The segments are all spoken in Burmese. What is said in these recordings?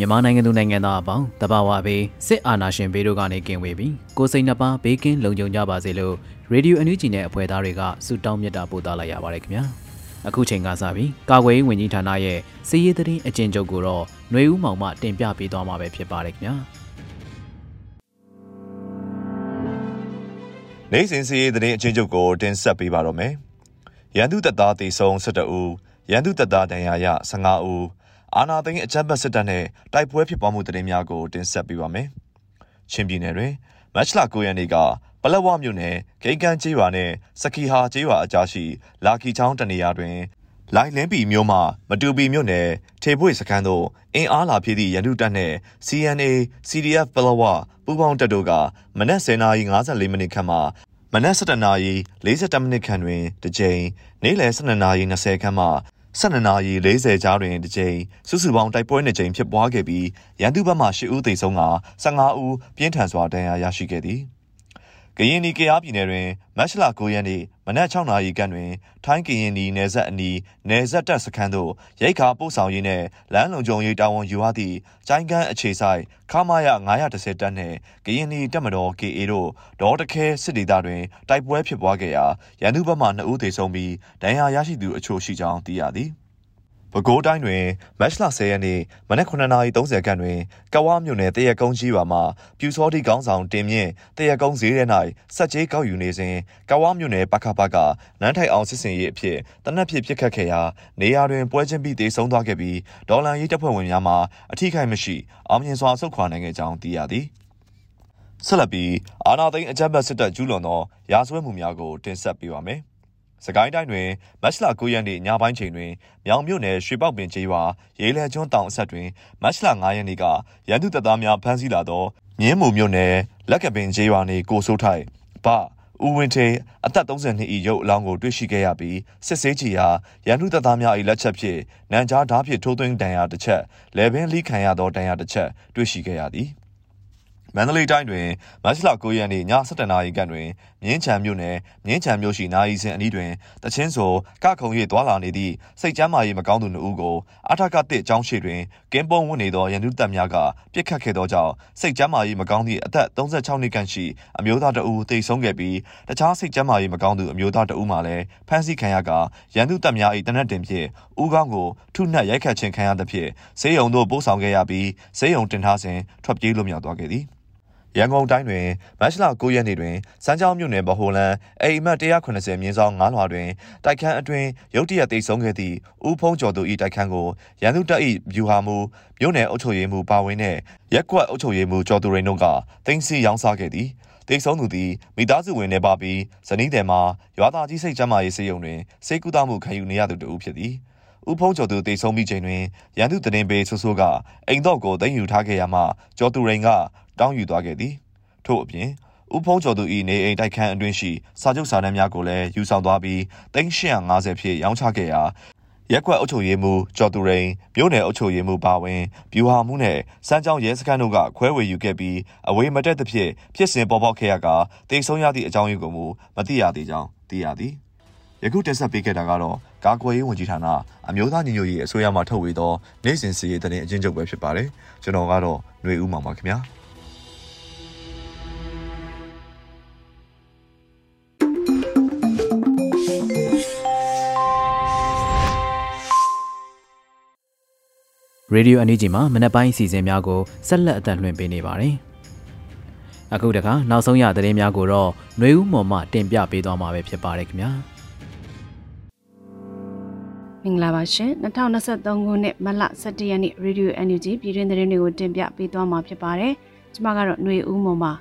မြန်မာနိုင်ငံသူနိုင်ငံသားအပေါင်းတဘာဝဘေးစစ်အာဏာရှင်ဘေးတို့ကနေကင်းဝေးပြီးကိုစိတ်နှပါဘေးကင်းလုံခြုံကြပါစေလို့ရေဒီယိုအန်ယူဂျီနဲ့အဖွဲ့သားတွေကဆုတောင်းမြတ်တာပို့သလိုက်ရပါတယ်ခင်ဗျာအခုချိန်ကစပြီးကာကွယ်ရေးဝန်ကြီးဌာနရဲ့စီးရေးသတင်းအကျဉ်းချုပ်ကိုတော့ຫນွေဦးမောင်မှတင်ပြပေးသွားမှာပဲဖြစ်ပါတယ်ခင်ဗျာနိုင်စဉ်စီးရေးသတင်းအချင်းချုပ်ကိုတင်ဆက်ပေးပါတော့မယ်။ရန်သူတပ်သားတေဆုံ12ဦးရန်သူတပ်သားဒဏ်ရာရ15ဦး အာနာသိန်းအကြမ်းဖက်စစ်တပ်နဲ့တိုက်ပွဲဖြစ်ပွားမှုသတင်းများကိုတင်ဆက်ပေးပါမယ်။ချင်းပြည်နယ်တွင်မတ်လ9ရက်နေ့ကပလက်ဝမြို့နယ်ဂိတ်ကန်ကျေးရွာနဲ့စကီဟာကျေးရွာအကြားရှိလာကီချောင်းတနေရာတွင်လိုင်လင်းပီမြို့မှမတူပီမြို့နယ်ထေပွေစခန်းသို့အင်အားလာဖြည့်သည့်ရန်သူတပ်နှင့် CNA CDF ပလောဝပူးပေါင်းတပ်တို့ကမနက်10:54မိနစ်ခန့်မှမနက်7:47မိနစ်ခန့်တွင်တစ်ကြိမ်နေ့လယ်12:20ခန့်မှ 12နာရီ40ကြားတွင်တစ်ကြိမ်စုစုပေါင်းတိုက်ပွဲနှစ်ကြိမ်ဖြစ်ပွားခဲ့ပြီးရန်သူဘက်မှ10ဦးသေဆုံးက15ဦးပြင်းထန်စွာဒဏ်ရာရရှိခဲ့သည်။ ကရင်နီကရားပြည်နယ်တွင်မတ်လ9ရက်နေ့မနက်6နာရီခန့်တွင် ထိုင်းကရင်နီနယ်စပ်အနီးနယ်စပ်တပ်စခန်းသို့ရိတ်ခါပို့ဆောင်ရေးနှင့်လမ်းလုံခြုံရေးတာဝန်ယူရသည့်ကျိုင်းကန်းအခြေဆိုင်ခမာယ910တပ်နှင့်ကရင်နီတပ်မတော် KA တို့ဒေါ်တခဲစစ်ဒေသတွင်တိုက်ပွဲဖြစ်ပွားခဲ့ရာရန်သူဘက်မှ2ဦးသေဆုံးပြီးဒဏ်ရာရရှိသူအချို့ရှိကြောင်းသိရသည်။ ပဲခူးတိုင်းတွင်မတ်လ10ရက်နေ့မနက်9:30ခန့်တွင်ကဝါမြို့နယ်တရက်ကုန်းကြီးရွာမှပြူစောတိကောင်းဆောင်တင်မြင့်တရက်ကုန်းဈေးထဲ၌စက်ကြီးကောက်ယူနေစဉ်ကဝါမြို့နယ်ပခပကနန်းထိုင်အောင်စစ်စင်ရေးအဖြစ်တနက်ဖြစ်ပစ်ခတ်ခဲ့ရာနေရာတွင်ပွဲချင်းပြီးတေဆုံးသွားခဲ့ပြီးဒေါ်လာရေးတပ်ဖွဲ့ဝင်များမှအထိခိုက်မရှိအောင်မြင်စွာဆုတ်ခွာနိုင်ခဲ့ကြောင်းသိရသည်ဆက်လက်ပြီးအာနာသိန်းအကြမ်းဖက်စစ်တပ်ကျူးလွန်သောရာဇဝတ်မှုများကိုတင်ဆက်ပေးပါမယ် စကိုင်းတိုင်းတွင်မတ်လ9ရက်နေ့ညပိုင်းချိန်တွင်မြောင်မြို့နယ်ရွှေပေါက်ပင်ကျေးရွာရေးလဲကျွန်းတောင်အဆက်တွင်မတ်လ9ရက်နေ့ကရန်သူတပ်သားများဖမ်းဆီးလာသောမြင်းမူမြို့နယ်လက်ကပင်ကျေးရွာနှင့်ကိုစိုးထိုက်ဗဦးဝင်းထေအသက်32၏ရုပ်အလောင်းကိုတွေ့ရှိခဲ့ရပြီးစစ်ဆေးကြည့်ရာရန်သူတပ်သားများ၏လက်ချက်ဖြင့်နန်ကြားဓားဖြင့်ထိုးသွင်းဒဏ်ရာတစ်ချက်လဲပင်လိခံရသောဒဏ်ရာတစ်ချက်တွေ့ရှိခဲ့ရသည် မန္တလေးတိုင်းတွင်မတ်လ9ရက်နေ့ည7:00နာရီခန့်တွင်မြင်းချံမြို့နယ်မြင်းချံမြို့ရှိနာရီစင်အနီးတွင်တချင်းဆိုကခုံ၍သွာလာနေသည့်စိတ်ကျမ်းမာရေးမကောင်းသူနှုတ်ကိုအထက်ကတစ်ကျောင်းရှိတွင်ကင်းပုံးဝင်နေသောရန်သူတပ်များကပြစ်ခတ်ခဲ့သောကြောင့်စိတ်ကျမ်းမာရေးမကောင်းသည့်အသက်36နှစ်ခန့်ရှိအမျိုးသားတဦးသေဆုံးခဲ့ပြီးတခြားစိတ်ကျမ်းမာရေးမကောင်းသူအမျိုးသားတဦးမှလည်းဖမ်းဆီးခံရကရန်သူတပ်များ၏တနက်တင်ဖြင့်ဦးခေါင်းကိုထုနှက်ရိုက်ခတ်ခြင်းခံရသဖြင့်ဆေးရုံသို့ပို့ဆောင်ခဲ့ရပြီးဆေးရုံတင်ထားစဉ်ထွက်ပြေးလွတ်မြောက်သွားခဲ့သည် ရန်ကုန်တိုင်းတွင်မတ်လ9ရက်နေ့တွင်စမ်းချောင်းမြို့နယ်ဗဟိုလန်းအိမ်မက်190မြင်းဆောင်9လွှာတွင်တိုက်ခန်းအတွင်ရုတ်တရက်တိတ်ဆုံးခဲ့သည့်ဦးဖုံးကျော်သူ၏တိုက်ခန်းကိုရန်သူတပ်၏ဗျူဟာမူမြို့နယ်အုပ်ချုပ်ရေးမှူးပါဝင်တဲ့ရက်ကွက်အုပ်ချုပ်ရေးမှူးကျော်သူရိန်တို့ကတင်စီရောင်းစားခဲ့သည်တိတ်ဆုံးသူသည်မိသားစုဝင်နေပါပြီးဇနီးတယ်မှာရွာသားကြီးစိတ်ကျမ်းမာရေးစေယုံတွင်စိတ်ကူးတာမှုခံယူနေရသူတဦးဖြစ်သည် ဦးဖုံးကျော်သူတိတ်ဆုံးပြီးချိန်တွင်ရန်သူတရင်ပေဆူဆူကအိမ်တော့ကိုသိမ်းယူထားခဲ့ရမှကျော်သူရိန်ကတောင်းယူသွားခဲ့သည်ထို့အပြင်ဥဖုံးကျော်သူ၏နေအိမ်တိုက်ခန်းအတွင်းရှိစာချုပ်စာတမ်းများကိုလည်းယူဆောင်သွားပြီး350ဖြည့်ရောင်းချခဲ့ရာရက်ကွက်အုပ်ချုပ်ရေးမှူးကျော်သူရိန်မြို့နယ်အုပ်ချုပ်ရေးမှူးပါဝင်ဗျူဟာမှုနဲ့စမ်းကြောင်းရဲစခန်းတို့ကခွဲဝေယူခဲ့ပြီးအဝေးမတက်သဖြင့်ဖြစ်စဉ်ပေါ်ပေါက်ခဲ့ရကတိတ်ဆုံးရသည့်အကြောင်းရင်းကိုမူမသိရသေးကြောင်းသိရသည် ယခုတက်ဆက်ပေးခဲ့တာကတော့ကာကွယ်ရေးဝန်ကြီးဌာနအမျိုးသားညီညွတ်ရေးအစိုးရမှထုတ်ဝေသောနိုင်စဉ်စီရေးတဲ့အချင်းချုပ်ပဲဖြစ်ပါတယ်ကျွန်တော်ကတော့ຫນွေဦးမှာပါခင်ဗျာ ရေဒီယိုအန်ယူဂျီမှာမနက်ပိုင်းအစီအစဉ်များကိုဆက်လက်အသံလွှင့်ပေးနေပါတယ်။အခုတခါနောက်ဆုံးရသတင်းများကိုတော့ຫນွေဦးမော်မှတင်ပြပေးသွားမှာပဲဖြစ်ပါတယ်ခင်ဗျာ။ မင်္ဂလာပါရှင်2023ခုနှစ်မလ17ရက်နေ့ Radio NUG ပြည်တွင်းသတင်းတွေကိုတင်ပြပေးသွားမှာဖြစ်ပါတယ်။ကျွန်မကတော့ຫນွေဦးမော်ပါ။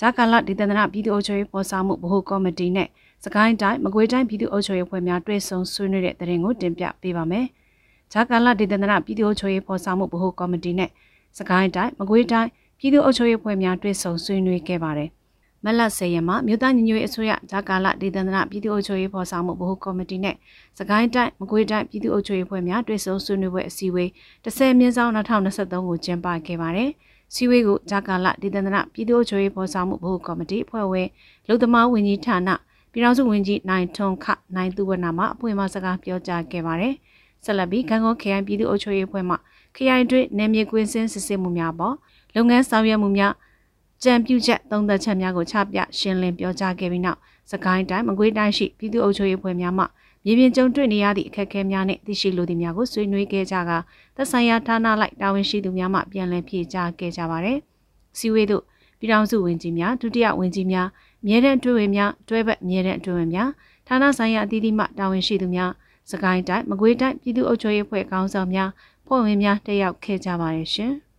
ဂျာကာလဒေသနာပြည်သူ့အုပ်ချုပ်ရေးပေါ်ဆောင်မှုဗဟိုကော်မတီနဲ့စကိုင်းတိုင်းမကွေးတိုင်းပြည်သူ့အုပ်ချုပ်ရေးဖွဲ့များတွဲဆုံဆွေးနွေးတဲ့သတင်းကိုတင်ပြပေးပါမယ်။ဂျာကာလဒေသနာပြည်သူ့အုပ်ချုပ်ရေးဖော်ဆောင်မှုဗဟိုကော်မတီနဲ့စကိုင်းတိုင်းမကွေးတိုင်းပြည်သူ့အုပ်ချုပ်ရေးဖွဲ့များတွဲဆုံဆွေးနွေးခဲ့ပါတယ်။ မလတ်စေရမှာမြို့သားညီညွတ်ရေးအစိုးရဂျာကာလဒေသနာပြည်သူ့အုပ်ချုပ်ရေးဖော်ဆောင်မှုဗဟိုကော်မတီနဲ့စကိုင်းတိုင်းမကွေးတိုင်းပြည်သူ့အုပ်ချုပ်ရေးဖွဲ့များတွဲဆုံဆွေးနွေးပွဲအစည်းအဝေး10မြင်းဆောင်2023ကိုကျင်းပခဲ့ပါတယ်။စီဝေးကိုဂျာကာလဒေသနာပြည်သူ့အုပ်ချုပ်ရေးဖော်ဆောင်မှုဗဟိုကော်မတီအဖွဲ့ဝင်လုံသမားဝန်ကြီးဌာနပြည်ထောင်စုဝန်ကြီးနိုင်ထွန်းခနိုင်သူဝနာမှအပွင့်မစကားပြောကြားခဲ့ပါတယ်။ဆက်လက်ပြီးခံကောခရိုင်ပြည်သူ့အုပ်ချုပ်ရေးအဖွဲ့မှခရိုင်တွင်းနယ်မြေကွင်းစင်းစစ်ဆေးမှုများပေါ်လုပ်ငန်းဆောင်ရွက်မှုများ ကြံပြုချက်သုံးသက်ချက်များကိုချပြရှင်းလင်းပြောကြားခဲ့ပြီးနောက်စကိုင်းတိုင်းမကွေးတိုင်းရှိပြည်သူ့အုပ်ချုပ်ရေးအဖွဲ့များမှမြေပြင်ကြုံတွေ့နေရသည့်အခက်အခဲများနှင့်သိရှိလိုသည့်များကိုဆွေးနွေးခဲ့ကြကသက်ဆိုင်ရာဌာနလိုက်တာဝန်ရှိသူများမှပြန်လည်ဖြေကြားခဲ့ကြပါသည်။စီဝေးတို့ပြည်ထောင်စုဝင်ကြီးများဒုတိယဝင်ကြီးများမြေတံအတွဲဝင်များတွဲဘက်မြေတံအတွဲဝင်များဌာနဆိုင်ရာအသီးသီးမှတာဝန်ရှိသူများစကိုင်းတိုင်းမကွေးတိုင်းပြည်သူ့အုပ်ချုပ်ရေးဖွဲ့ခေါင်းဆောင်များဖွဲ့ဝင်များတက်ရောက်ခဲ့ကြပါတယ်ရှင်။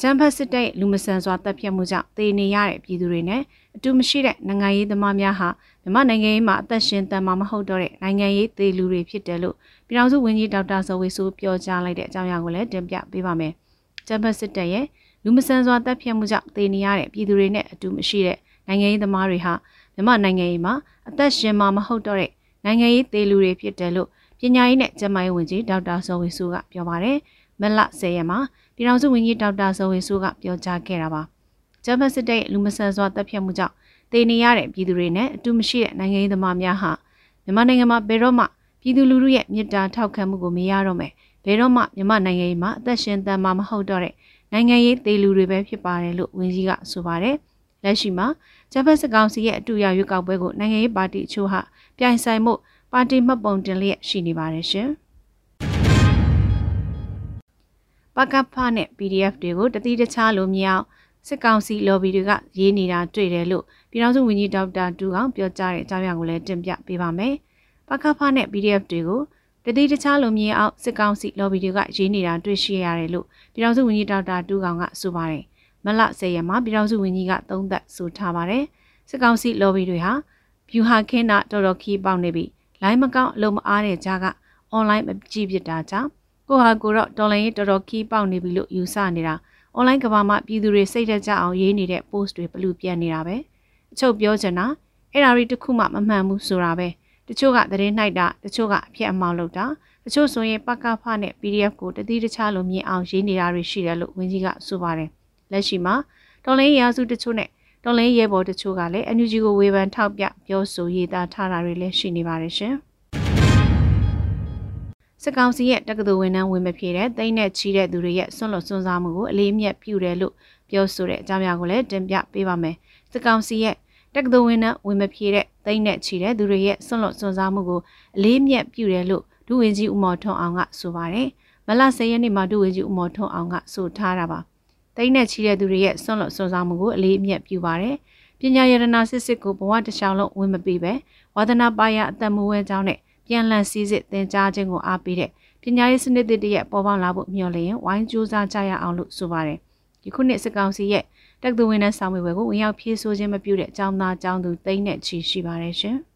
ဂျမ်ဖတ်စစ်တပ်လူမဆန်စွာတပ်ဖြတ်မှုကြောင့်တေနေရတဲ့ပြည်သူတွေနဲ့အတူမရှိတဲ့နိုင်ငံရေးသမားများဟာမြန်မာနိုင်ငံရေးမှာအသက်ရှင်တန်မှာမဟုတ်တော့တဲ့နိုင်ငံရေးသေလူတွေဖြစ်တယ်လို့ပြည်ထောင်စုဝန်ကြီးဒေါက်တာဇော်ဝေဆိုးပြောကြားလိုက်တဲ့အကြောင်းအရာကိုလည်းတင်ပြပေးပါမယ်။ဂျမ်ဖတ်စစ်တပ်ရဲ့လူမဆန်စွာတပ်ဖြတ်မှုကြောင့်တေနေရတဲ့ပြည်သူတွေနဲ့အတူမရှိတဲ့နိုင်ငံရေးသမားတွေဟာမြန်မာနိုင်ငံရေးမှာအသက်ရှင်မှာမဟုတ်တော့တဲ့နိုင်ငံရေးသေးလူတွေဖြစ်တယ်လို့ပညာရေးနဲ့ကျန်းမာရေးဝန်ကြီးဒေါက်တာဇော်ဝေစုကပြောပါတယ်။မလ10ရက်မှာ ပြည်ထောင်စုဝန်ကြီးဒေါက်တာဇော်ဝေစုကပြောကြားခဲ့တာပါ။ဂျမစစ်တဲ့လူမဆန်စွာတပ်ဖြတ်မှုကြောင့်တည်နေရတဲ့ပြည်သူတွေနဲ့အတူမရှိတဲ့နိုင်ငံရေးသမားများဟာမြန်မာနိုင်ငံမှာဘယ်တော့မှပြည်သူလူထုရဲ့မြစ်တာထောက်ခံမှုကိုမရတော့မယ်။ဘယ်တော့မှမြန်မာနိုင်ငံရေးမှာအသက်ရှင်တန်မှာမဟုတ်တော့တဲ့နိုင်ငံရေးသေးလူတွေပဲဖြစ်ပါတယ်လို့ဝန်ကြီးကဆိုပါတယ်။လက်ရှိမှာဂျပန်စစ်ကောင်စီရဲ့အတူရရွေးကောက်ပွဲကိုနိုင်ငံရေးပါတီအချို့ဟာပြိုင်ဆိုင်မှုပါတီမှတ်ပုံတင်လျက်ရှိနေပါတယ်ရှင်။ ပကဖနဲ့ PDF တွေကိုတတိတခြားလိုမြောက်စစ်ကောင်စီ lobby တွေကရေးနေတာတွေ့တယ်လို့ပြည်ထောင်စုဝန်ကြီးဒေါက်တာတူကောင်ပြောကြားတဲ့အကြောင်းအရာကိုလည်းတင်ပြပေးပါမယ်။ပကဖနဲ့ PDF တွေကိုတတိတခြားလိုမြေအောင်စစ်ကောင်စီ lobby တွေကရေးနေတာတွေ့ရှိရတယ်လို့ပြည်ထောင်စုဝန်ကြီးဒေါက်တာတူကောင်ကဆိုပါတယ်။မလ10ရက်မှာပြည်ထောင်စုဝန်ကြီးကသုံးသပ်ဆိုထားပါတယ်။စစ်ကောင်စီ lobby တွေဟာဗျူဟာခင်းတာတော်တော်ခီးပေါက်နေပြီ။လိုင်းမကောင်းအလုံးမအားတဲ့ကြားက online မကြည့်ဖြစ်တာကြောင့် ကိုဟာကိုတော့တော်လိုင်းရေးတော်တော်ခီးပေါက်နေပြီလို့ယူဆနေတာ online ကဘာမှာပြည်သူတွေစိတ်သက်ကြအောင်ရေးနေတဲ့ post တွေဘလူပြန်နေတာပဲ။အချုပ်ပြောချင်တာအဲ့ဒါတွေတခုမှမမှန်ဘူးဆိုတာပဲ။တချို့ကသတင်းနှိုက်တာတချို့ကအဖြစ်အမှောက်လုပ်တာတချို့ဆိုရင်ပကဖနဲ့ PDF ကိုတတိတခြားလိုမြင်အောင်ရေးနေတာတွေရှိတယ်လို့ဝင်းကြီးကဆိုပါတယ်။လက်ရှိမှာတော်လိုင်းရာစုတချို့နဲ့တော်လိုင်းရဲဘော်တချို့ကလည်း NUG ကိုဝေဖန်ထောက်ပြပြောဆိုရေးသားထားတာတွေလည်းရှိနေပါတယ်ရှင် စစ်ကောင်စီရဲ့တက္ကသိုလ်ဝန်ထမ်းဝင်မဖြစ်တဲ့တိမ့်နဲ့ချီတဲ့သူတွေရဲ့ဆွန့်လွတ်စွန့်စားမှုကိုအလေးမြတ်ပြုတယ်လို့ပြောဆိုတဲ့အကြောင်းအရာကိုလည်းတင်ပြပေးပါမယ်စစ်ကောင်စီရဲ့တက္ကသိုလ်ဝန်ထမ်းဝင်မဖြစ်တဲ့တိမ့်နဲ့ချီတဲ့သူတွေရဲ့ဆွန့်လွတ်စွန့်စားမှုကိုအလေးမြတ်ပြုတယ်လို့ဒုဝန်ကြီးဦးမော်ထွန်းအောင်ကဆိုပါတယ်မလ10ရက်နေ့မှာဒုဝန်ကြီးဦးမော်ထွန်းအောင်ကဆိုထားတာပါတိတ်နဲ့ချီတဲ့သူတွေရဲ့ဆွန့်လွတ်စွန့်စားမှုကိုအလေးအမြတ်ပြုပါတယ်။ပညာရတနာစစ်စစ်ကိုဘဝတစ်လျှောက်လုံးဝင်မပေးပဲဝါသနာပါရအသက်မွေးကြောင်းနဲ့ ပြန်လည်စည်းစစ်သင်ကြားခြင်းကိုအားပေးတဲ့ပညာရေးစနစ်တည်းရဲ့ပေါ်ပေါက်လာဖို့မျှော်လင့်ရင်ဝိုင်းကြိုးစားကြရအောင်လို့ဆိုပါတယ်။ဒီခုနှစ်စစ်ကောင်စီရဲ့တက်သူဝင်တဲ့ဆောင်ရွက်ပွဲကိုဝင်ရောက်ဖြည့်ဆို့ခြင်းမပြုတဲ့အကြောင်းသားအကြောင်းသူတိတ်နဲ့ချီရှိပါတယ်ရှင်။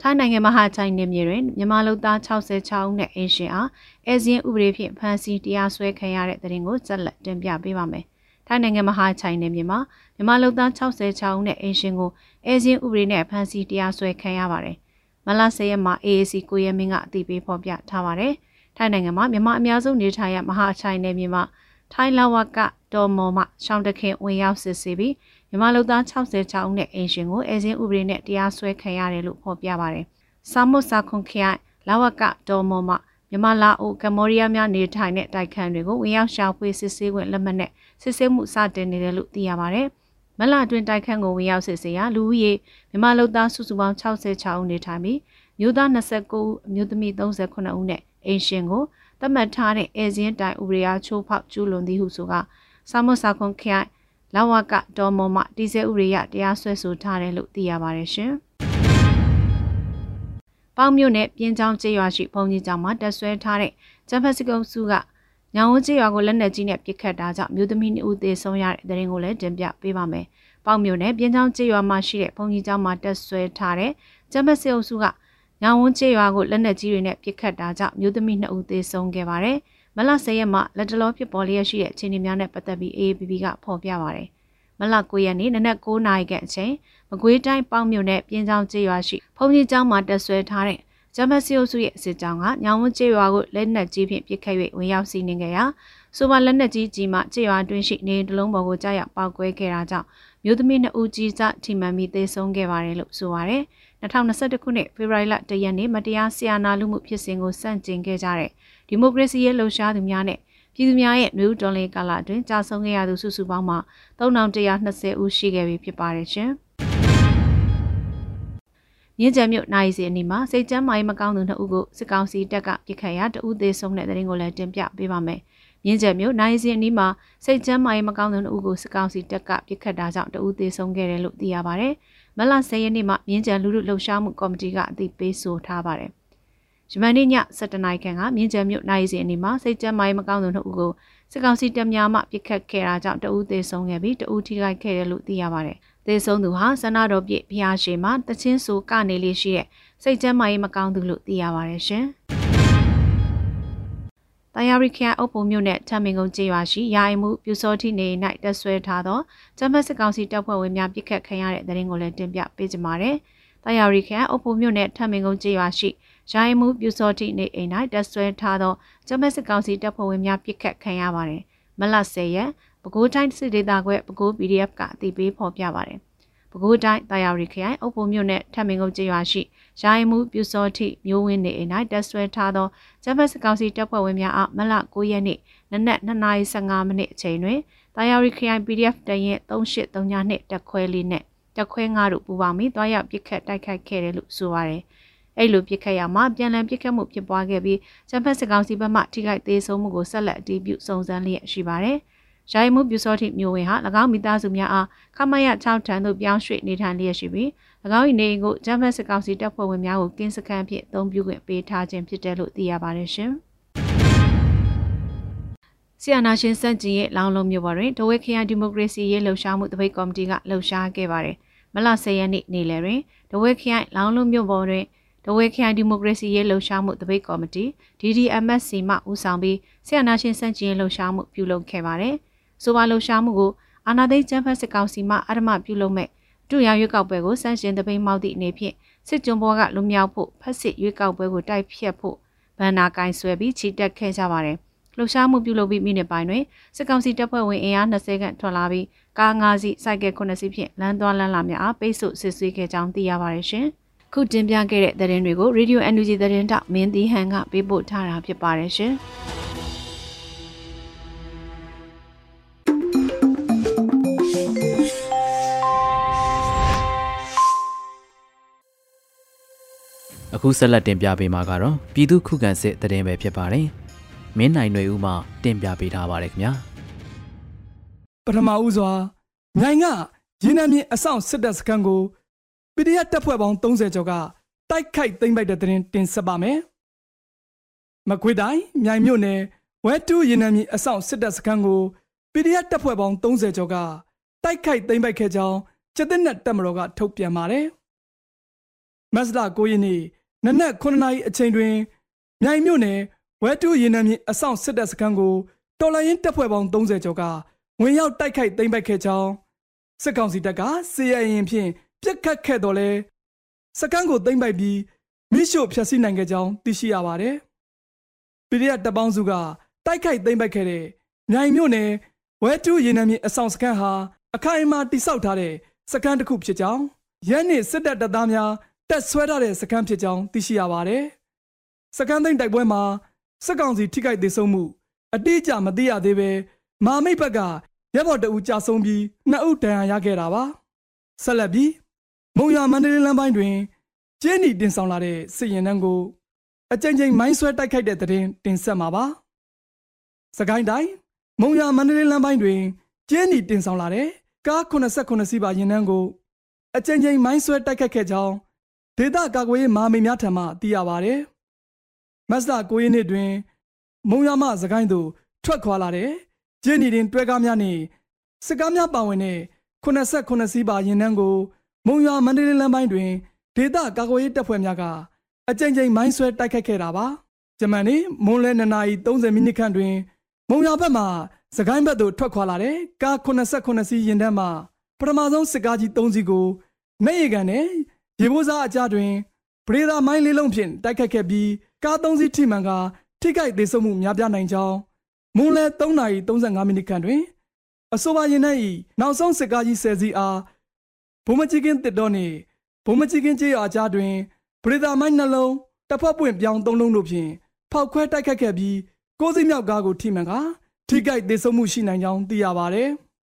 ထိုင်းနိုင်ငံမဟာချိုင်နယ်မြေတွင်မြန်မာလူသား66ဦးနဲ့အင်ရှင်အားအဲဇင်းဥပဒေဖြင့်ဖမ်းဆီးတရားစွဲခံရတဲ့တဲ့ရင်ကိုဆက်လက်တင်ပြပေးပါမယ်။ ထိုင်းနိုင်ငံမဟာချိုင်နယ်မြေမှာမြန်မာလူသား66ဦးနဲ့အင်ရှင်ကိုအဲဇင်းဥပဒေနဲ့ဖမ်းဆီးတရားစွဲခံရပါတယ်။မလ10ရက်မှာ AAC ကိုရဲမင်းကအသိပေးဖော်ပြထားပါတယ်။ထိုင်းနိုင်ငံမှာမြန်မာအများဆုံးနေထိုင်ရမဟာချိုင်နယ်မြေမှာထိုင်းလဝကတော်မော်မှရှောင်းတခင်ဝင်ရောက်စစ်ဆေးပြီးမြန်မာလူသား66ဦးနဲ့အင်ရှင်ကိုအဲဇင်းဥပဒေနဲ့တရားစွဲခံရတယ်လို့ဖော်ပြပါတယ်။စာမုတ်စာခွန်ခရိုင်လဝကတော်မော်မှမြန်မာလာအိုကမ္ဘောဒီးယားများနေထိုင်တဲ့တိုက်ခန်းတွေကိုဝင်ရောက်ရှာဖွေစစ်ဆေးခွင့်လက်မှတ်နဲ့ စစ်ဆေးမှုစတင်နေတယ်လို့သိရပါတယ်။မလအတွင်းတိုက်ခန်းကိုဝင်ရောက်စစ်ဆေးရာလူဦးရေမြန်မာလူသားစုစုပေါင်း66ဦးနေထိုင်ပြီးမျိုးသား29ဦးအမျိုးသမီး38ဦးနဲ့အင်ရှင်ကိုသတ်မှတ်ထားတဲ့အဲဇင်းတိုင်ဥပဒေအားချိုးဖောက်ကျူးလွန်သည်ဟုဆိုကစာမစာခွန်ခိုင်လာဝကတော်မော်မှတီဆဲဥပဒေရတရားစွဲဆိုထားတယ်လို့သိရပါတယ်ရှင်။ပေါင်းမြို့နယ်ပြင်းချောင်းကျေးရွာရှိဘုံကြီးကျောင်းမှာတက်ဆွဲထားတဲ့ကျန်းဖက်စကုံစုက ညောင်ဝကျေးရွာကိုလက်နက်ကြီးနဲ့ပစ်ခတ်တာကြောင့်မြို့သမီး2ဦးသေဆုံးရတဲ့တဲ့ရင်ကိုလည်းတင်ပြပေးပါမယ်။ပေါင်းမြို့နယ်ပြင်းချောင်းကျေးရွာမှာရှိတဲ့ဘုံကြီးကျောင်းမှာတက်ဆွဲထားတဲ့ကျန်းဖက်စကုံစုကညောင်ဝကျေးရွာကိုလက်နက်ကြီးတွေနဲ့ပစ်ခတ်တာကြောင့်မြို့သမီး2ဦးသေဆုံးခဲ့ပါတယ်။မလ10ရက်မှာလက်တလောဖြစ်ပေါ်လျက်ရှိတဲ့အခြေအနေများနဲ့ပတ်သက်ပြီး AAPP ကဖော်ပြပါတယ်။မလ9ရက်နေ့နနက်9နာရီခန့်အချိန်မကွေးတိုင်းပေါင်းမြို့နယ်ပြင်းချောင်းကျေးရွာရှိဘုံကြီးကျောင်းမှာတက်ဆွဲထားတဲ့ ဂျမစီယိုစုရဲ့စစ်ကြောင်းကညောင်ဝကျေးရွာကိုလက်နက်ကြီးဖြင့်ပစ်ခတ်၍ဝင်ရောက်စီးနှင်ခဲ့ရာဆိုပါလက်နက်ကြီးကြီးမှကျေးရွာတွင်းရှိနေတလုံးပေါ်ကိုကြားရောက်ပောက်ကွဲခဲ့တာကြောင့်မြို့သမီးနှစ်ဦးကြီးစားထိမှန်ပြီးသေဆုံးခဲ့ပါတယ်လို့ဆိုပါတယ်။2021ခုနှစ်ဖေဖော်ဝါရီလ1ရက်နေ့မတရားဆီယာနာလူမှုဖြစ်စဉ်ကိုစန့်ကျင်ခဲ့ကြတဲ့ဒီမိုကရေစီရဲ့လှုပ်ရှားသူများနဲ့ပြည်သူများရဲ့မျိုးတော်လေးကာလအတွင်းကြာဆုံးခဲ့ရသူစုစုပေါင်းမှာ3120ဦးရှိခဲ့ပြီဖြစ်ပါတယ်ရှင်။ မြင်းကြံမြို့နိုင်စီအနီးမှာစိတ်ကျမ်းမာရေးမကောင်းသူနှစ်ဦးကိုစစ်ကောင်စီတပ်ကပြစ်ခတ်ရာတဦးသေးဆုံးတဲ့တဲ့ရင်ကိုလည်းတင်ပြပေးပါမယ်။မြင်းကြံမြို့နိုင်စီအနီးမှာစိတ်ကျမ်းမာရေးမကောင်းသူနှစ်ဦးကိုစစ်ကောင်စီတပ်ကပြစ်ခတ်တာကြောင့်တဦးသေးဆုံးခဲ့တယ်လို့သိရပါဗျ။မလ10ရက်နေ့မှာမြင်းကြံလူလူလှုပ်ရှားမှုကော်မတီကအသိပေးဆိုထားပါတယ်။ဂျမန်နေ့ည7:00နာရီခန့်ကမြင်းကြံမြို့နိုင်စီအနီးမှာစိတ်ကျမ်းမာရေးမကောင်းသူနှစ်ဦးကိုစစ်ကောင်စီတပ်များမှပြစ်ခတ်ခဲ့တာကြောင့်တဦးသေးဆုံးခဲ့ပြီးတဦးထိခိုက်ခဲ့တယ်လို့သိရပါတယ်။ သေဆုံးသူဟာဆန္ဒတော်ပြည့်ဘုရားရှင်မှာတချင်းဆိုကနေလေးရှိတဲ့စိတ်ကျမ်းမာရေးမကောင်းသူလို့သိရပါတယ်ရှင်။တယာရီခရိုင်အုပ်ပုံမြို့နယ်ထမင်ကုန်းကျေးရွာရှိရာအိမ်မှုပြူစောတိနေ၌တက်ဆွဲထားသောကျမတ်စစ်ကောင်စီတပ်ဖွဲ့ဝင်များပြစ်ခတ်ခံရတဲ့တဲ့ရင်ကိုလည်းတင်ပြပေးကြပါမယ်။တယာရီခရိုင်အုပ်ပုံမြို့နယ်ထမင်ကုန်းကျေးရွာရှိရာအိမ်မှုပြူစောတိနေအိမ်၌တက်ဆွဲထားသောကျမတ်စစ်ကောင်စီတပ်ဖွဲ့ဝင်များပြစ်ခတ်ခံရပါတယ်။မလ10ရက် ပဲခူးတိုင်းစစ်ဒေသခွဲပဲခူး PDF ကအသိပေးဖော်ပြပါတယ်။ပဲခူးတိုင်းတာယာရီခရိုင်အုပ်ပုံမြို့နယ်ထပ်မင်းကုန်းကျေးရွာရှိရိုင်းမှုပြူစောတိမျိုးဝင်းနေအိမ်၌တက်ဆွဲထားသောဂျပန်စကောင်စီတပ်ဖွဲ့ဝင်များအားမလ9ရက်နေ့နနက်2:15မိနစ်အချိန်တွင်တာယာရီခရိုင် PDF တရင်3839နှစ်တက်ခွဲလေးနဲ့တက်ခွဲ9တို့ပူပေါင်းပြီးတွားရောက်ပစ်ခတ်တိုက်ခိုက်ခဲ့တယ်လို့ဆိုပါတယ်။အဲ့လိုပြစ်ခတ်ရမှာပြန်လည်ပြစ်ခတ်မှုဖြစ်ပွားခဲ့ပြီးဂျပန်စစ်ကောင်စီဘက်မှထိခိုက်သေးဆုံးမှုကိုဆက်လက်အတည်ပြုစုံစမ်းလျက်ရှိပါတယ်။ ယာယီမှုပြူစောတိမျိုးဝင်ဟာ၎င်းမိသားစုများအားခမရ6ထံသို့ပြောင်းရွှေ့နေထိုင်လျက်ရှိပြီး၎င်း၏နေအိမ်ကိုဂျမ်ဖက်စစ်ကောင်စီတပ်ဖွဲ့ဝင်များကိုကင်းစခန်းဖြင့်အသုံးပြုခွင့်ပေးထားခြင်းဖြစ်တယ်လို့သိရပါတယ်ရှင်။ဆီယနာရှင်စန့်ကျင်ရဲ့လောင်လုံးမြို့ပေါ်တွင်ဒဝဲခရိုင်ဒီမိုကရေစီရေးလှုပ်ရှားမှုတပိတ်ကော်မတီကလှုပ်ရှားခဲ့ပါတယ်။မလ10ရက်နေ့နေ့လယ်တွင်ဒဝဲခရိုင်လောင်လုံးမြို့ပေါ်တွင်ဒဝဲခရိုင်ဒီမိုကရေစီရေးလှုပ်ရှားမှုတပိတ်ကော်မတီ DDMSC မှဦးဆောင်ပြီးဆီယနာရှင်စန့်ကျင်ရေးလှုပ်ရှားမှုပြုလုပ်ခဲ့ပါတယ်။ ဆိုပါလှုပ်ရှားမှုကိုအာနာသိကျန်းဖက်စစ်ကောင်စီမှအဓမ္မပြုလုပ်မဲ့တူရရွေးကောက်ပွဲကိုစန့်ကျင်တပိန်မောက်သည့်အနေဖြင့်စစ်ကြုံဘောကလူမြောက်ဖို့ဖက်စစ်ရွေးကောက်ပွဲကိုတိုက်ဖြတ်ဖို့ဗန်နာကိုင်းဆွဲပြီးချီတက်ခဲ့ကြပါတယ်။လှုပ်ရှားမှုပြုလုပ်ပြီးမိနစ်ပိုင်းတွင်စစ်ကောင်စီတပ်ဖွဲ့ဝင်အင်အား20ခန့်ထွက်လာပြီးကား5စီးစိုက်ကဲ9စီးဖြင့်လမ်းသွားလမ်းလာများအားပိတ်ဆို့စစ်ဆေးခဲ့ကြောင်းသိရပါတယ်ရှင်။ခုတင်ပြခဲ့တဲ့သတင်းတွေကို Radio NUG သတင်းတောက်မင်းတီဟန်ကပေးပို့ထားတာဖြစ်ပါတယ်ရှင်။ အခုဆက်လက်တင်ပြပေးမှာကတော့ပြည်သူခုခံစစ်တရင်ပဲဖြစ်ပါတယ်။မင်းနိုင်တွေဦးမှတင်ပြပေးထားပါတယ်ခင်ဗျာ။ပထမဦးစွာနိုင်ကရင်းနှမြင့်အဆောင်စစ်တပ်စခန်းကို PDF တပ်ဖွဲ့ပေါင်း30ကျော်ကတိုက်ခိုက်သိမ်းပိုက်တဲ့တရင်တင်ဆက်ပါမယ်။မကွေတိုင်းမြိုင်မြို့နယ်ဝဲတူးရင်းနှမြင့်အဆောင်စစ်တပ်စခန်းကို PDF တပ်ဖွဲ့ပေါင်း30ကျော်ကတိုက်ခိုက်သိမ်းပိုက်ခဲ့ကြောင်းစစ်တပ်နဲ့တပ်မတော်ကထုတ်ပြန်ပါတယ်။မတ်လ9ရက်နေ့ နနက်9နာရီအချိန်တွင်မြိုင်မြို့နယ်ဝဲတူးရင်နံမြေအဆောင်စစ်တပ်စခန်းကိုတော်လိုင်းတပ်ဖွဲ့ပေါင်း30ကျော်ကဝင်ရောက်တိုက်ခိုက်သိမ်းပိုက်ခဲ့ကြောင်းစစ်ကောင်စီတပ်ကစီရရင်ဖြင့်ပြစ်ခတ်ခဲ့တော်လဲစကန်းကိုသိမ်းပိုက်ပြီးမိရှို့ဖျက်ဆီးနိုင်ခဲ့ကြောင်းသိရှိရပါတယ်။ပြည်ရတပ်ပေါင်းစုကတိုက်ခိုက်သိမ်းပိုက်ခဲ့တဲ့မြိုင်မြို့နယ်ဝဲတူးရင်နံမြေအဆောင်စခန်းဟာအခိုင်အမာတိစောက်ထားတဲ့စခန်းတစ်ခုဖြစ်ကြောင်းရဲနှင့်စစ်တပ်တပ်သားများ တက်ဆွဲထားတဲ့စခန်းဖြစ်ကြောင်းသိရှိရပါတယ်။စခန်းသိမ်းတိုက်ပွဲမှာစစ်ကောင်စီထိခိုက်ဒေဆုံးမှုအတိအကျမသိရသေးပဲမာမိတ်ဘက်ကရဲဘော်တအူကြာဆုံးပြီးနှစ်ဦးဒဏ်ရာရခဲ့တာပါ။ဆက်လက်ပြီးမုံရမန္တလေးလမ်းပိုင်းတွင်ကျင်းနီတင်ဆောင်လာတဲ့စစ်ရင်နှန်းကိုအကြိမ်ကြိမ်မိုင်းဆွဲတိုက်ခိုက်တဲ့တဲ့တင်တင်ဆက်မှာပါ။စကိုင်းတိုင်းမုံရမန္တလေးလမ်းပိုင်းတွင်ကျင်းနီတင်ဆောင်လာတဲ့ကား89စီးပါရင်နှန်းကိုအကြိမ်ကြိမ်မိုင်းဆွဲတိုက်ခိုက်ခဲ့ကြောင်း ဒေသကာကွယ်ရေးမဟာမိတ်များထံမှသိရပါဗျ။မတ်လ9ရက်နေ့တွင် မုံရမစကိုင်းသို့ထွက်ခွာလာတဲ့ကျင်းနီတင် တွဲကားများနှင့်စစ်ကားများပါဝင်တဲ့89စီးပါရင်နှန်းကိုမုံရမန္တလေးလမ်းပိုင်းတွင်ဒေသကာကွယ်ရေးတပ်ဖွဲ့များကအကြိမ်ကြိမ်မိုင်းဆွဲတိုက်ခိုက်ခဲ့တာပါဂျမန်နေ့မွန်းလဲ2နာရီ30မိနစ်ခန့်တွင် မုံရဘက်မှစကိုင်းဘက်သို့ထွက်ခွာလာတဲ့ကား89စီးရင်တန်းမှပထမဆုံးစစ်ကားကြီး3စီးကိုမဲ့ရကန်နဲ့ ရေဘိုးစားအကြတွင်ပရိသာမိုင်းလေးလုံးဖြင့်တိုက်ခတ်ခဲ့ပြီးကား3စီးထိမှန်ကထိခိုက်ဒေဆုံးမှုများပြားနိုင်ကြောင်းမွန်းလဲ3နာရီ35မိနစ်ခန့်တွင် အဆိုပါရင်နှင့်ဤနောက်ဆုံးစစ်ကားကြီး10စီးအားဘုံမကြီးကင်းတစ်တော်နှင့်ဘုံမကြီးကင်းကျေးရွာကြားတွင်ပရိသာမိုင်းနှလုံးတစ်ဖက်ပွင့်ပြောင်းသုံးလုံးတို့ဖြင့်ဖောက်ခွဲတိုက်ခတ်ခဲ့ပြီးကိုးစီးမြောက်ကားကိုထိမှန်ကထိခိုက်ဒေဆုံးမှုရှိနိုင်ကြောင်းသိရပါဗျ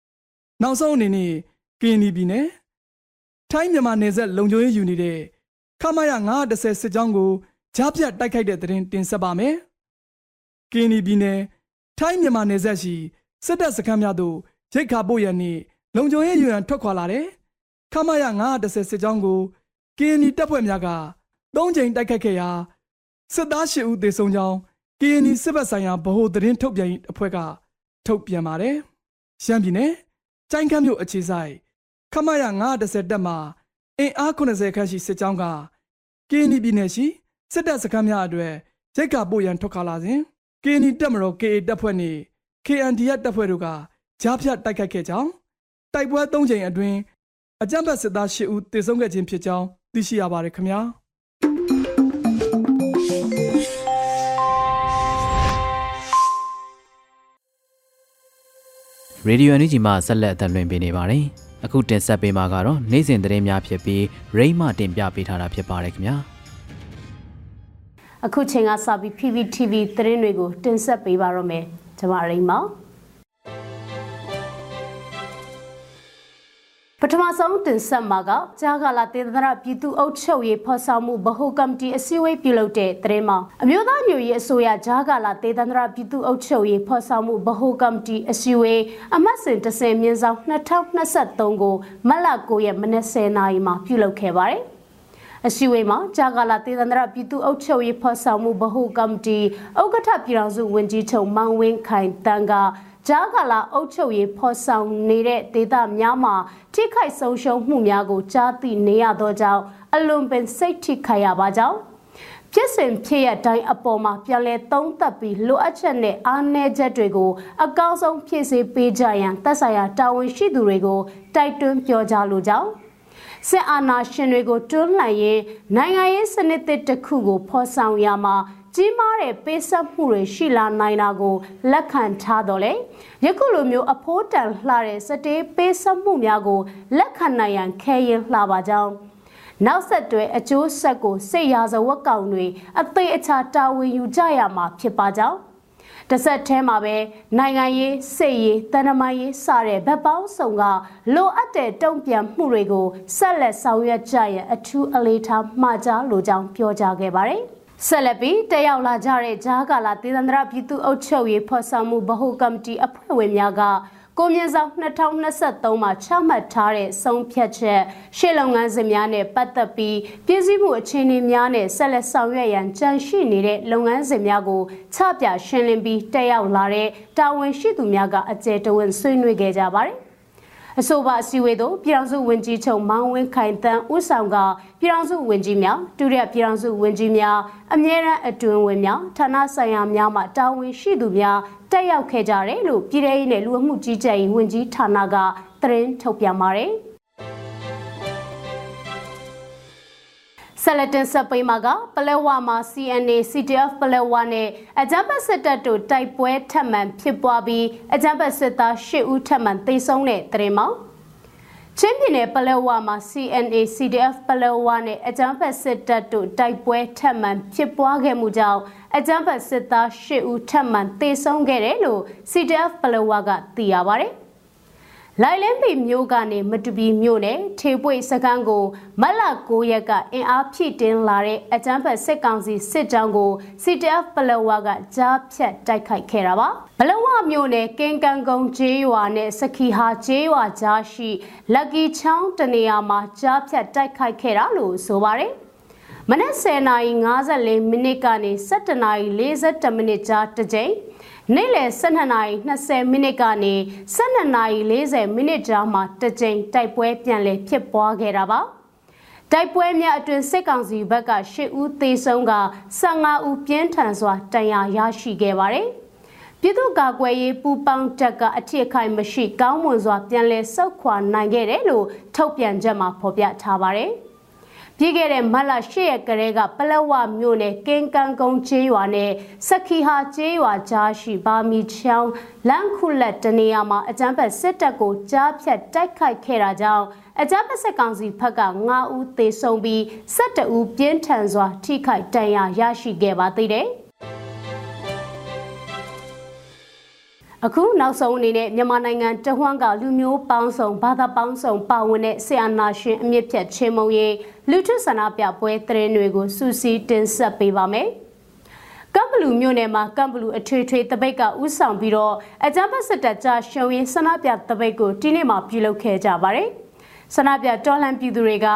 ။နောက်ဆုံးအနေနဲ့ကင်းနီပြည်နယ် ထိုင်းမြန်မာနယ်စပ်လုံခြုံရေးယူနေတဲ့ခမရ910စစ်ကြောင်းကိုကြားပြတ်တိုက်ခိုက်တဲ့တဲ့တင်တင်ဆက်ပါမယ်။ကင်းနီပြည်နယ်ထိုင်းမြန်မာနယ်စပ်ရှိစစ်တပ်စခန်းများသို့ရိတ်ခါပို့ရန်နှင့်လုံခြုံရေးယူရန်ထွက်ခွာလာတဲ့ခမရ910စစ်ကြောင်းကို KNY တပ်ဖွဲ့များက၃ကြိမ်တိုက်ခတ်ခဲ့ရာစစ်သား၈ဦးသေဆုံးကြောင်း KNY စစ်ဘက်ဆိုင်ရာဗဟိုသတင်းထုတ်ပြန်အဖွဲ့ကထုတ်ပြန်ပါတယ်။ရှမ်းပြည်နယ်ကြိုင်းခမ်းမြို့အခြေဆိုင် ခမရ910တပ်မှာအင်အား80ခန့်ရှိစစ်ကြောင်းက KNY ပြည်နယ်ရှိစစ်တပ်စခန်းများအတွေ့ရိတ်ခါပို့ရန်ထွက်ခါလာစဉ် KNY တပ်မတော် KA တပ်ဖွဲ့နှင့် KNDF တပ်ဖွဲ့တို့ကကြားဖြတ်တိုက်ခိုက်ခဲ့ကြောင်းတိုက်ပွဲ၃ကြိမ်အတွင်းအကြမ်းဖက်စစ်သား၈ဦးသေဆုံးခဲ့ခြင်းဖြစ်ကြောင်းသိရှိရပါတယ်ခင်ဗျာရေဒီယိုအန်ဂျီမှဆက်လက်အသံလွှင့်ပေးနေပါတယ်။ အခုတင်ဆက်ပေးမှာကတော့နေ့စဉ်သတင်းများဖြစ်ပြီးရိမ့်မှတင်ပြပေးထားတာဖြစ်ပါတယ်ခင်ဗျာ။အခုချိန်ကစပြီး PPTV သတင်းတွေကိုတင်ဆက်ပေးပါရမယ်။ကျွန်မရိမ့်ပါ။ ပထမဆုံးတင်ဆက်မှာကကြားကာလတေသနာပြည်သူ့အုပ်ချုပ်ရေးဖော်ဆောင်မှုဗဟိုကော်မတီအစည်းအဝေးပြုလုပ်တဲ့သတင်းမှာအမျိုးသားညွရေးအစိုးရကြားကာလတေသနာပြည်သူ့အုပ်ချုပ်ရေးဖော်ဆောင်မှုဗဟိုကော်မတီအစည်းအဝေးအမှတ်စဉ်30မြင်းဆောင်2023ကိုမတ်လ9ရက်မနက်10:00နာရီမှာပြုလုပ်ခဲ့ပါတယ်အစည်းအဝေးမှာကြာကာလတေသန္တရပြည်သူ့အုပ်ချုပ်ရေးဖော်ဆောင်မှုဗဟိုကော်မတီဥက္ကဋ္ဌပြည်တော်စုဝန်ကြီးချုပ်မောင်ဝင်းခိုင်တန်းက ကြားကာလအုပ်ချုပ်ရေးဖော်ဆောင်နေတဲ့ဒေသများမှာထိခိုက်ဆုံးရှုံးမှုများကိုကြားသိနေရသောကြောင့်အလွန်ပင်စိတ်ထိခိုက်ရပါကြောင်းဖြစ်စဉ်ဖြစ်ရတိုင်းအပေါ်မှာပြန်လည်သုံးသပ်ပြီးလိုအပ်ချက်နဲ့အားနည်းချက်တွေကိုအကောင်းဆုံးဖြည့်ဆည်းပေးကြရန်သက်ဆိုင်ရာတာဝန်ရှိသူတွေကိုတိုက်တွန်းပြောကြားလိုကြောင်းစစ်အာဏာရှင်တွေကိုတွန်းလှန်ရေးနိုင်ငံရေးစနစ်တစ်ခုကိုဖော်ဆောင်ရမှာ ကြီးမားတဲ့ပေးဆက်မှုတွေရှိလာနိုင်တာကိုလက်ခံထားတော့လေယခုလိုမျိုးအဖိုးတန်လှတဲ့စတေးပေးဆက်မှုများကိုလက်ခံနိုင်ရန်ခဲရင်လှပါကြောင်းနောက်ဆက်တွဲအကျိုးဆက်ကိုစိတ်ရာဇဝတ်ကောင်တွေအသေးအချာတာဝန်ယူကြရမှာဖြစ်ပါကြောင်းတဆက်ထဲမှာပဲနိုင်ငံရေးစိတ်ရေးတန်တမာရေးစတဲ့ဗတ်ပေါင်းစုံကလိုအပ်တဲ့တုံ့ပြန်မှုတွေကိုဆက်လက်ဆောင်ရွက်ကြရန်အထူးအလေးထားမှာကြားလိုကြောင်းပြောကြားခဲ့ပါတယ်။ ဆက်လက်ပြီးတက်ရောက်လာကြတဲ့ဂျားကာလာဒေသန္တရပြည်သူ့အုပ်ချုပ်ရေးဖော်ဆောင်မှုဗဟိုကော်မတီအဖွဲ့ဝင်များကကိုမြင့်ဆောင်2023မှာချမှတ်ထားတဲ့ဆုံးဖြတ်ချက်ရှေ့လုပ်ငန်းစဉ်များနဲ့ပတ်သက်ပြီးပြည်စည်းမှုအခြေအနေများနဲ့ဆက်လက်ဆောင်ရွက်ရန်ကြံရှိနေတဲ့လုပ်ငန်းစဉ်များကိုချပြရှင်းလင်းပြီးတက်ရောက်လာတဲ့တာဝန်ရှိသူများကအကြံတဝန်ဆွေးနွေးခဲ့ကြပါတယ် အဆိုပါအစည်းအဝေးသို့ပြည်ထောင်စုဝန်ကြီးချုပ်မောင်ဝင်းခိုင်တန်းဦးဆောင်ကပြည်ထောင်စုဝန်ကြီးများဒုတိယပြည်ထောင်စုဝန်ကြီးများအမြဲတမ်းအတွင်းဝင်များဌာနဆိုင်ရာများမှတာဝန်ရှိသူများတက်ရောက်ခဲ့ကြတယ်လို့ပြည်ထောင်စုနဲ့လူအမှုကြီးကြပ်ရေးဝန်ကြီးဌာနကသတင်းထုတ်ပြန်ပါတယ်။ ဆက်လက်တင်ဆက်ပေးမှာကပလဲဝါမှာ CNA CTF ပလဲဝါနဲ့အကြမ်းဖက်စစ်တပ်တို့တိုက်ပွဲထပ်မံဖြစ်ပွားပြီးအကြမ်းဖက်စစ်သား၈ဦးထပ်မံသေဆုံးတဲ့တဲ့မှာချင်းပြည်နယ်ပလဲဝါမှာ CNA CDF ပလဲဝါနဲ့အကြမ်းဖက်စစ်တပ်တို့တိုက်ပွဲထပ်မံဖြစ်ပွားခဲ့မှုကြောင့်အကြမ်းဖက်စစ်သား၈ဦးထပ်မံသေဆုံးခဲ့တယ်လို့ CDF ပလဲဝါကသိရပါဗျ။အ လိုက်လင်းပီမြို့ကနေမတူပီမြို့နယ်ထေပွေစကန်းကိုမတ်လ9ရက်ကအင်အားဖြည့်တင်းလာတဲ့အကြမ်းဖက်စစ်ကောင်စီစစ်ကြောင်းကို CTF ပလဝကကြားဖြတ်တိုက်ခိုက်ခဲ့တာပါဘလဝမြို့နယ်ကင်ကန်ကုန်းကျေးရွာနဲ့စခီဟာကျေးရွာကြားရှိလက်ကီချောင်းတနေရာမှာကြားဖြတ်တိုက်ခိုက်ခဲ့တာလို့ဆိုပါတယ်မနက်10:54မိနစ်ကနေ17:42မိနစ်ကြားတစ်ကြိမ် နေ့လယ်12:20မိနစ်ကနေ12:40မိနစ်ကြားမှာတစ်ကြိမ်တိုက်ပွဲပြန်လည်ဖြစ်ပွားခဲ့တာပါတိုက်ပွဲများအတွင်စစ်ကောင်စီဘက်က10ဦးသေဆုံးက15ဦးပြင်းထန်စွာတန်ရာရရှိခဲ့ပါတယ်ပြည်သူ့ကာကွယ်ရေးပူးပေါင်းတပ်ကအထစ်ခိုင်မရှိကောင်းမွန်စွာပြန်လည်ဆုတ်ခွာနိုင်ခဲ့တယ်လို့ထုတ်ပြန်ချက်မှာဖော်ပြထားပါတယ်။ ပြီးခဲ့တဲ့မတ်လ၈ရက်ကလေးကပလက်ဝမြို့နယ်ကင်းကန်ကုန်းကျေးရွာနဲ့စခီဟာကျေးရွာကြားရှိဘာမီချောင်းလန်ခုလက်တနေရာမှာအကြမ်းဖက်စစ်တပ်ကိုကြားဖြတ်တိုက်ခိုက်ခဲ့တာကြောင့်အကြမ်းဖက်စစ်ကောင်စီဘက်က9ဦးသေဆုံးပြီး12ဦးပြင်းထန်စွာထိခိုက်ဒဏ်ရာရရှိခဲ့ပါသေးတယ်။ အခုနောက်ဆုံးအနေနဲ့မြန်မာနိုင်ငံတဝန်းကလူမျိုးပေါင်းစုံဘာသာပေါင်းစုံပါဝင်တဲ့ဆီယနာရှင်အမြင့်ဖြတ်ချင်းမုံရေးလူထုဆန္ဒပြပွဲသတင်းတွေကိုစူးစီးတင်ဆက်ပေးပါမယ်။ကမ်ဘလူမြို့နယ်မှာကမ်ဘလူအထွေထွေတပိတ်ကဥဆောင်ပြီးတော့အကြမ်းဖက်စစ်တပ်ကြားရှုံရင်ဆန္ဒပြတပိတ်ကိုဒီနေ့မှပြုလုပ်ခဲ့ကြပါတယ်။ ဆန္ဒပြတော်လှန်ပြည်သူတွေက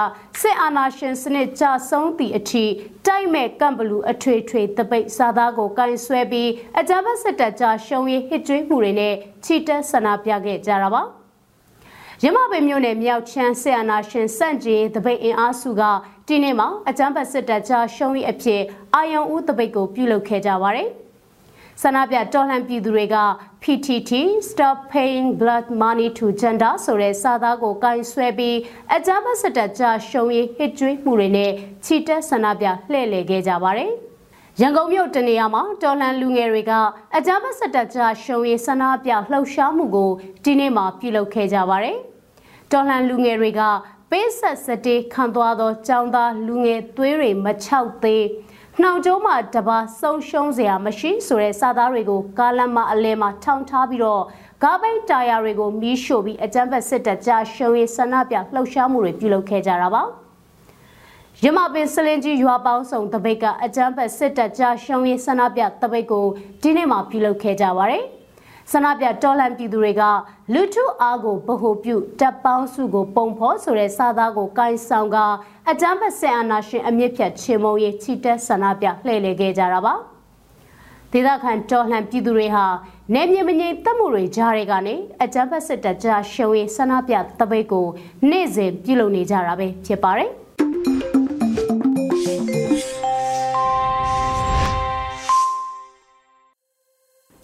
စစ်အာဏာရှင်စနစ်ကြဆုံးသည့်အထိတိုက်မဲ့ကမ်ဘလူအထွေထွေတပိတ်စာသားကိုကင်ဆွဲပြီးအကြမ်းဖက်စစ်တပ်ကြားရှုံရည်ဟစ်ကြွေးမှုတွေနဲ့ချီတက်ဆန္ဒပြခဲ့ကြတာပါရမပင်မြို့နယ်မြောက်ချမ်းဆီယနာရှင်စန့်ကြီးတပိတ်အင်အားစုကဒီနေ့မှာအကြမ်းဖက်စစ်တပ်ကြားရှုံးရည်အဖြစ်အာယုံဦးတပိတ်ကိုပြုလုပ်ခဲ့ကြပါတယ်။ ဆန္ဒပြတော်လှန်ပြည်သူတွေက PTT Stop Paying Blood Money to Gender ဆိုတဲ့စာသားကိုကင်ဆွဲပြီးအကြမ်းဖက်စစ်တပ်ကြားရှုံးရေးဟစ်ကြွေးမှုတွေနဲ့ချီတက်ဆန္ဒပြလှည့်လည်ခဲ့ကြပါတယ်။ရန်ကုန်မြို့တနေရာမှာတော်လှန်လူငယ်တွေကအကြမ်းဖက်စစ်တပ်ကြားရှုံးရေးဆန္ဒပြလှုပ်ရှားမှုကိုဒီနေ့မှပြုလုပ်ခဲ့ကြပါတယ်။တော်လှန်လူငယ်တွေကပေးဆက်စတေးခံသွားသောចောင်းသားလူငယ်သွေးတွေမချောက်သေး နှောင်ကျိုးမှာတပါဆုံးရှုံးစရာမရှိဆိုတဲ့စာသားတွေကိုကားလမ်းမအလဲမှာထောင်ထားပြီးတော့ဂါဘိတ်တာယာတွေကိုမီးရှို့ပြီးအကြမ်းဖက်စစ်တပ်ကြားရှုံးရေးဆန္ဒပြလှုပ်ရှားမှုတွေပြုလုပ်ခဲ့ကြတာပါရမပင်စလင်ကြီးရွာပေါင်းစုံတပိတ်ကအကြမ်းဖက်စစ်တပ်ကြားရှုံးရေးဆန္ဒပြတပိတ်ကိုဒီနေ့မှပြုလုပ်ခဲ့ကြပါတယ်။ ဆန္ဒပြတော်လှန်ပြည်သူတွေကလူထုအားကိုဗဟိုပြုတပ်ပေါင်းစုကိုပုံဖော်ဆိုတဲ့စာသားကိုကိုင်ဆောင်ကအကြမ်းဖက်ဆင်အာဏာရှင်အမြင့်ဖြတ်ချေမုံရေးချီတက်ဆန္ဒပြလှည့်လည်ခဲ့ကြတာပါဒေသခံတော်လှန်ပြည်သူတွေဟာနေမြေမငြိမ်သက်မှုတွေကြားတွေကနေအကြမ်းဖက်စစ်တပ်ကြားရှုံးရေးဆန္ဒပြတပိတ်ကိုနေ့စဉ်ပြုလုပ်နေကြတာပဲဖြစ်ပါတယ်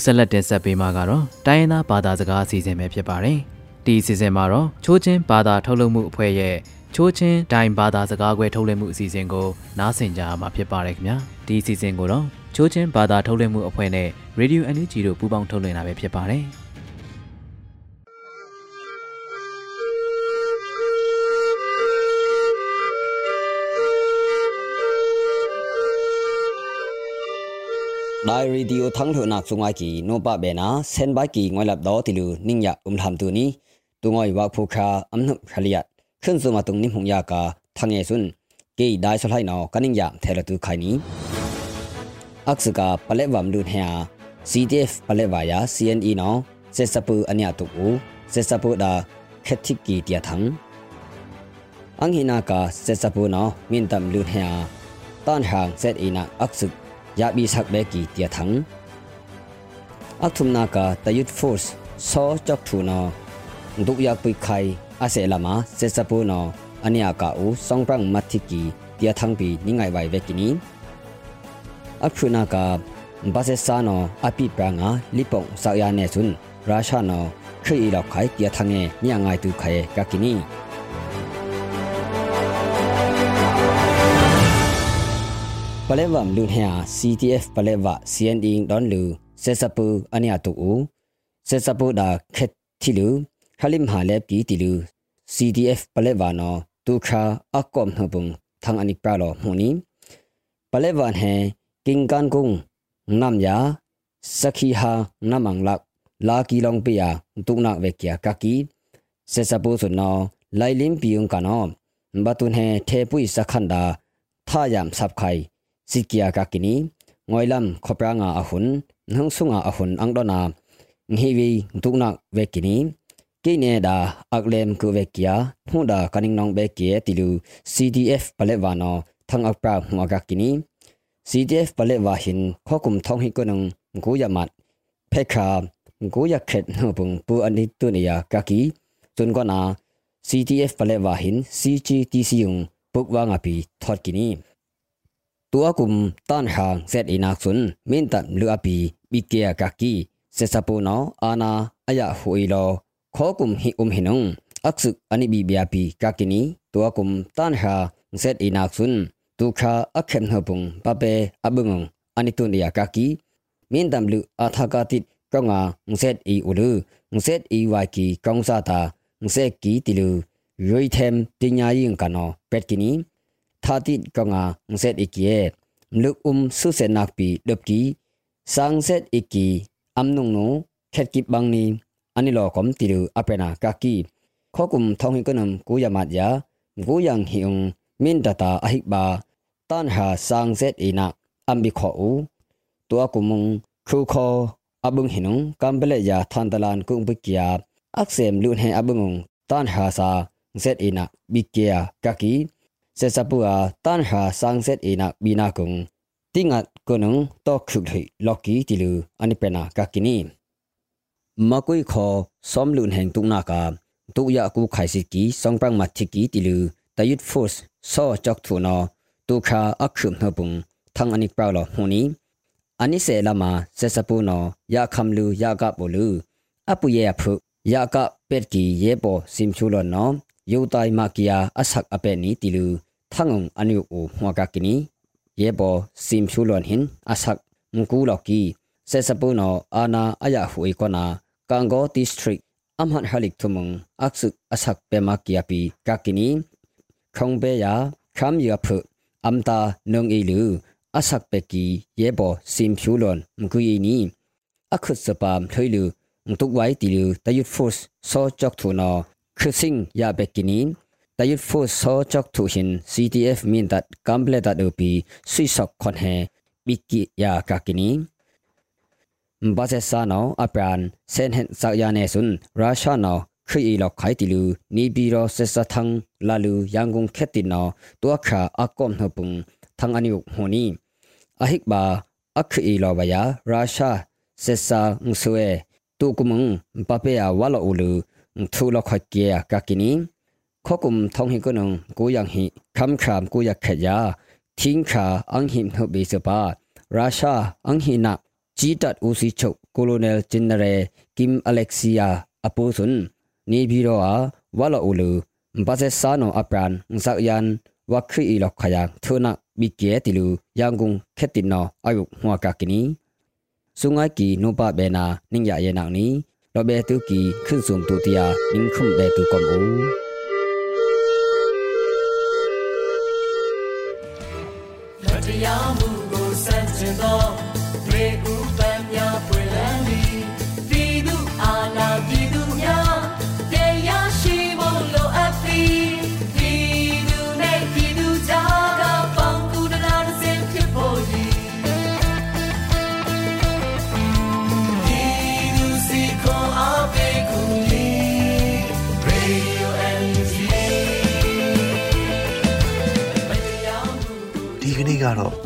ဆက်လက်တင်ဆက်ပေးမှာကတော့တိုင်းရင်းသားဘာသာစကားအစီအစဉ်ပဲဖြစ်ပါတယ်။ဒီအစီအစဉ်မှာတော့ချိုးချင်းဘာသာထုတ်လုပ်မှုအဖွဲ့ရဲ့ချိုးချင်းဒိုင်ဘာသာစကားခွဲထုတ်လွှင့်မှုအစီအစဉ်ကိုနားဆင်ကြရမှာဖြစ်ပါတယ်ခင်ဗျာ။ဒီအစီအစဉ်ကိုတော့ချိုးချင်းဘာသာထုတ်လွှင့်မှုအဖွဲ့နဲ့ Radio NUG တို့ပူးပေါင်းထုတ်လွှင့်တာပဲဖြစ်ပါတယ်။ ဒိုင်ရီဒီယိုသံလှနာစုံအကီနိုပဘေနာဆန်ဘကီငွေလပ်ဒေါတီလူနင်းယအုံလမ်တူနီတူငွေဝါဖူခာအမ်နုခလျတ်ခွန်းစုံမတုံနိမှုံယကာသငေဆွန်းကေဒိုင်ဆလိုက်နောကနင်းယထဲလတူခိုင်နီအက္စကပလက်ဝမ်လူနေယာ CDF ပလက်ဝါယာ CNE နောဆက်စပူအညတူဆက်စပူဒါခက်တိကီတျာသံအင်ဟိနာကာဆက်စပူနောမင်တမ်လူနေယာတန်ဟန်ဆက်အီနာအက္စက ya bi sak be ki tia thang athum na ka tayut force so chok thu no duk yak pi khai ase lama se sapu no ania ka u songprang mathi ki tia thang bi ningai bai ve kini aphuna ka base sa no api pranga lipong sa ya ne chun rasha no khri lok khai tia thange nya ngai tu khae ka kini ပလက်ဝမ်လူညာ CTF ပလက်ဝ CND ဒွန်လူဆက်စပူအနိယတူဆက်စပူဒါခက်တီလူခလိမ်ဟာလက်ပီတီလူ CTF ပလက်ဝနော်ဒုခာအကောမ်ဟဘုံသံအနိပရာလောဟူနီပလက်ဝန်ဟဲကင်ကန်ကုံနမ်ယာစခီဟာနမန်လက်လာကီလောင်ပီယာဒုနာဝေကီယာကကီဆက်စပူဆုနော်လိုင်လင်းပီယုံကနော်ဘတုန်ဟဲထေပွိစခန္ဒာသာယမ်စပ်ခိုင် sikia ka kini ngoilam khopra nga ahun nang sunga ahun angdona nghiwi tuknak vekini kine da aklem ku vekia hunda kaning nong bekie tilu CDF palewano thang akpra huaga kini CDF palewa hin khokum thong hi kunung guyamat phekha guya khet no bung pu ani tunia kaki chun ko na CDF palewa hin CGTC yung pukwa nga pi thot kini tua kum tan hang set inak sun min tam lu api bikia kaki se sapu no ana aya hui lo kho kum hi um hinung aksuk ani bi bia pi kakini tua kum tan ha set inak sun tu kha akhem hapung pa pe abung ani tu ya kaki min tam lu athaka tit konga set i ulu set i wa ki kong sa ta set ki tilu roi them tinya yin kano pet kini သာတိကငါငစက်အကီယေလုအုံဆုစနက်ပီဒပ်ကီစန်းစက်အကီအမ်နုံနုခက်ကိဘန်းနီအနိလောကမ်တီရူအပနာကာကီခေါကုမ်ထောင်းဟိကနမ်ကူယမတ်ယာဂူယန်ဟီုံမင်ဒတာ အဟိဘာတန်ဟာစန်းစက်အီနာအမ်ဘီခေါအူတွာကုမုံခူခေါအဘုံဟိနုံကမ်ဘလေယာသန်တလန်ကုံဘကီယာအခဆမ်လူန်ဟေအဘုံတန်ဟာစာဇက်အီနာဘီကီယာကာကီ se sapua tan ha sangset ina bina kung tingat kunung to khukhlei loki tilu anipena kakini makui kho somlun heng tungna ka tu ya ku khaisi ki songprang mathiki tilu tayut force so chok thu no tu kha akhum hapung thang anik praw lo huni ani se lama se sapu no ya khamlu ya ka bolu apu ye aphu ya ka pet ki ye po sim chu lo no ယုတ်တိုင်မကီယာအဆက်အပဲ့နီတီလူ ထငုံအနုအိုဟွာကကီနီယေဘောစင်ဖြူလွန်ဟင်အဆက်ငကူလော်ကီစေစပူနောအာနာအယဟူအီကောနာကန်ဂိုဒီစထရစ်အမဟန်ဟလိကထုမုံအခဆု tayut fo so chok thu hin ctf min dat kamble dat op sui sok khon he biki ya kakini mbase sa no apran sen hen sa ya ne sun russia no khi lo khai ti lu ni bi ro se sa thang la lu yang gung khet ti no to kha akom no pung thang ani uk ho ni ahik ba akhi lo ba ya russia se sa ngsuwe tu kumung pape ya walo ulu thu lo khak ke ya kakini ข้อกุมทองหิกนงกูยังหิคำครามกูอยากขยาทิ้งขาอังหิมหบีสปาราชาอังหินักจีตัดอุสิชกโคโลเนลจินเรกิมอเล็กซิอาอปูสุนนี่บีโรอาวาลอูลูบาเซซาโนอปรานสักยันวัครีลอกขยังทุนักบิเกติลูยังกุงเคตินออายุหัวกากินีสุงไอกีนุปะเบนานิงยาเยนักนี้เราเบตุกีขึ้นสูงตุติยานิงคุมเบตุกอมอู စัจကျင်သောရေဥပံများပွင့်လန်းသည်ပြည်သူအာဏာပြည်သူများတရားရှိဖို့လိုအပ်သည်ပြည်သူနဲ့ပြည်သူကြားကပေါင်းကူတရားစင်ဖြစ်ဖို့ရည်ပြည်သူစီခေါ်အပ်ပေကူလီ Radio NG ဒီကနေ့ကတော့